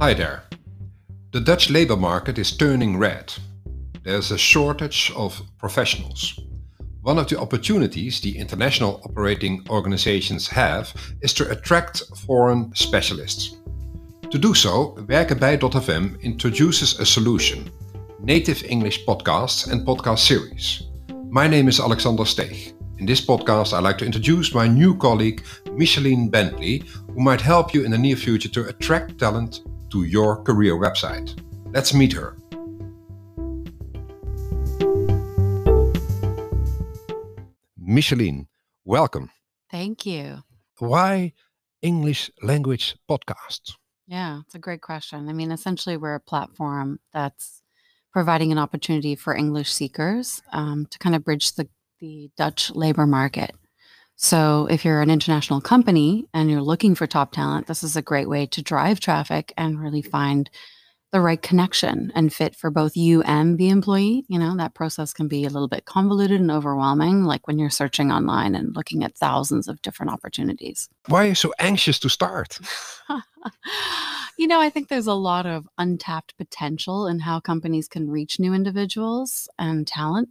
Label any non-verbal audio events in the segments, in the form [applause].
Hi there. The Dutch labor market is turning red. There's a shortage of professionals. One of the opportunities the international operating organizations have is to attract foreign specialists. To do so, Werkenbij.fm introduces a solution native English podcasts and podcast series. My name is Alexander Steeg. In this podcast, I'd like to introduce my new colleague, Micheline Bentley, who might help you in the near future to attract talent to your career website. Let's meet her. Micheline, welcome. Thank you. Why English language podcast? Yeah, it's a great question. I mean, essentially, we're a platform that's providing an opportunity for English seekers um, to kind of bridge the, the Dutch labor market. So, if you're an international company and you're looking for top talent, this is a great way to drive traffic and really find the right connection and fit for both you and the employee. You know, that process can be a little bit convoluted and overwhelming, like when you're searching online and looking at thousands of different opportunities. Why are you so anxious to start? [laughs] you know, I think there's a lot of untapped potential in how companies can reach new individuals and talent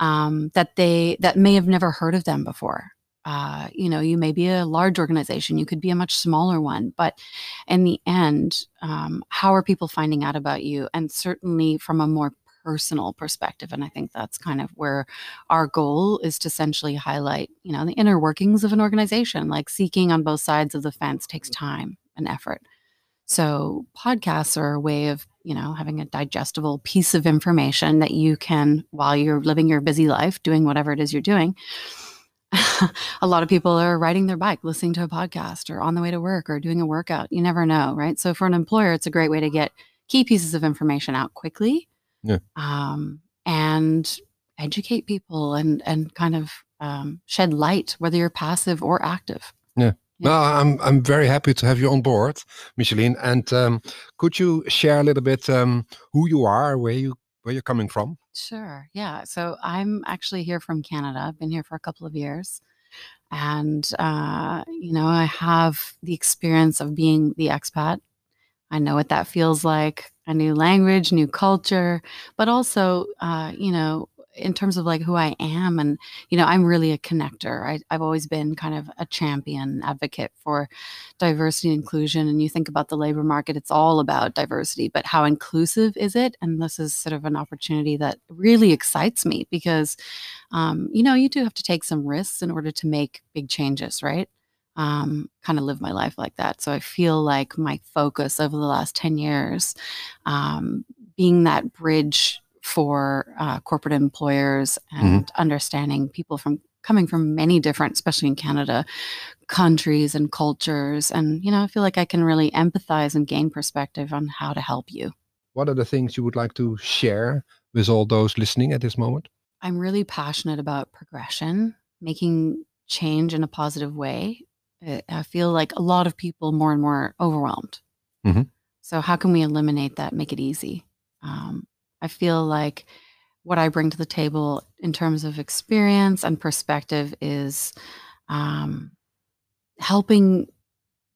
um, that they that may have never heard of them before uh, you know, you may be a large organization, you could be a much smaller one, but in the end, um, how are people finding out about you? And certainly from a more personal perspective, and I think that's kind of where our goal is to essentially highlight, you know, the inner workings of an organization. Like seeking on both sides of the fence takes time and effort. So podcasts are a way of, you know, having a digestible piece of information that you can, while you're living your busy life, doing whatever it is you're doing [laughs] a lot of people are riding their bike, listening to a podcast, or on the way to work, or doing a workout. You never know, right? So for an employer, it's a great way to get key pieces of information out quickly, yeah. um, and educate people and and kind of um, shed light, whether you're passive or active. Yeah. Yeah. Well, I'm I'm very happy to have you on board, Micheline. And um, could you share a little bit um, who you are, where you where you're coming from? Sure. Yeah. So I'm actually here from Canada. I've been here for a couple of years. And, uh, you know, I have the experience of being the expat. I know what that feels like a new language, new culture, but also, uh, you know, in terms of like who I am. And, you know, I'm really a connector. I, I've always been kind of a champion advocate for diversity and inclusion. And you think about the labor market, it's all about diversity, but how inclusive is it? And this is sort of an opportunity that really excites me because, um, you know, you do have to take some risks in order to make big changes, right? Um, kind of live my life like that. So I feel like my focus over the last 10 years, um, being that bridge for uh, corporate employers mm-hmm. and mm-hmm. understanding people from coming from many different, especially in Canada, countries and cultures. And, you know, I feel like I can really empathize and gain perspective on how to help you. What are the things you would like to share with all those listening at this moment? I'm really passionate about progression, making change in a positive way. I feel like a lot of people more and more overwhelmed. Mm-hmm. So, how can we eliminate that, make it easy? Um, I feel like what I bring to the table in terms of experience and perspective is um, helping,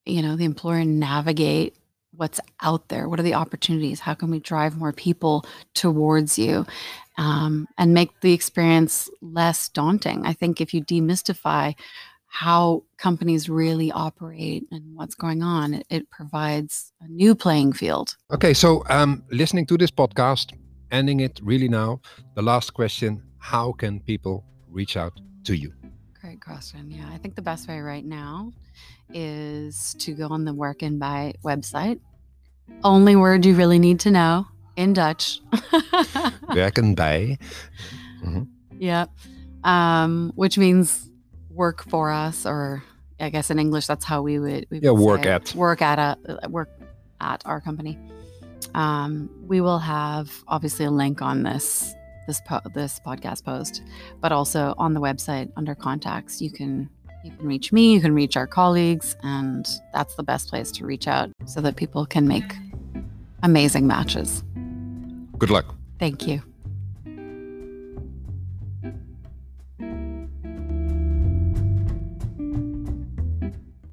you know, the employer navigate what's out there. What are the opportunities? How can we drive more people towards you um, and make the experience less daunting? I think if you demystify how companies really operate and what's going on, it, it provides a new playing field. Okay, so um, listening to this podcast, ending it really now. The last question How can people reach out to you? Great question. Yeah, I think the best way right now is to go on the Werkenbij website. Only word you really need to know in Dutch. [laughs] Werkenbij. Mm-hmm. Yeah. Um, which means work for us, or I guess in English, that's how we would. We would yeah, work at. Work at a work at our company. Um, we will have obviously a link on this this po- this podcast post, but also on the website under contacts, you can you can reach me, you can reach our colleagues, and that's the best place to reach out so that people can make amazing matches. Good luck. Thank you.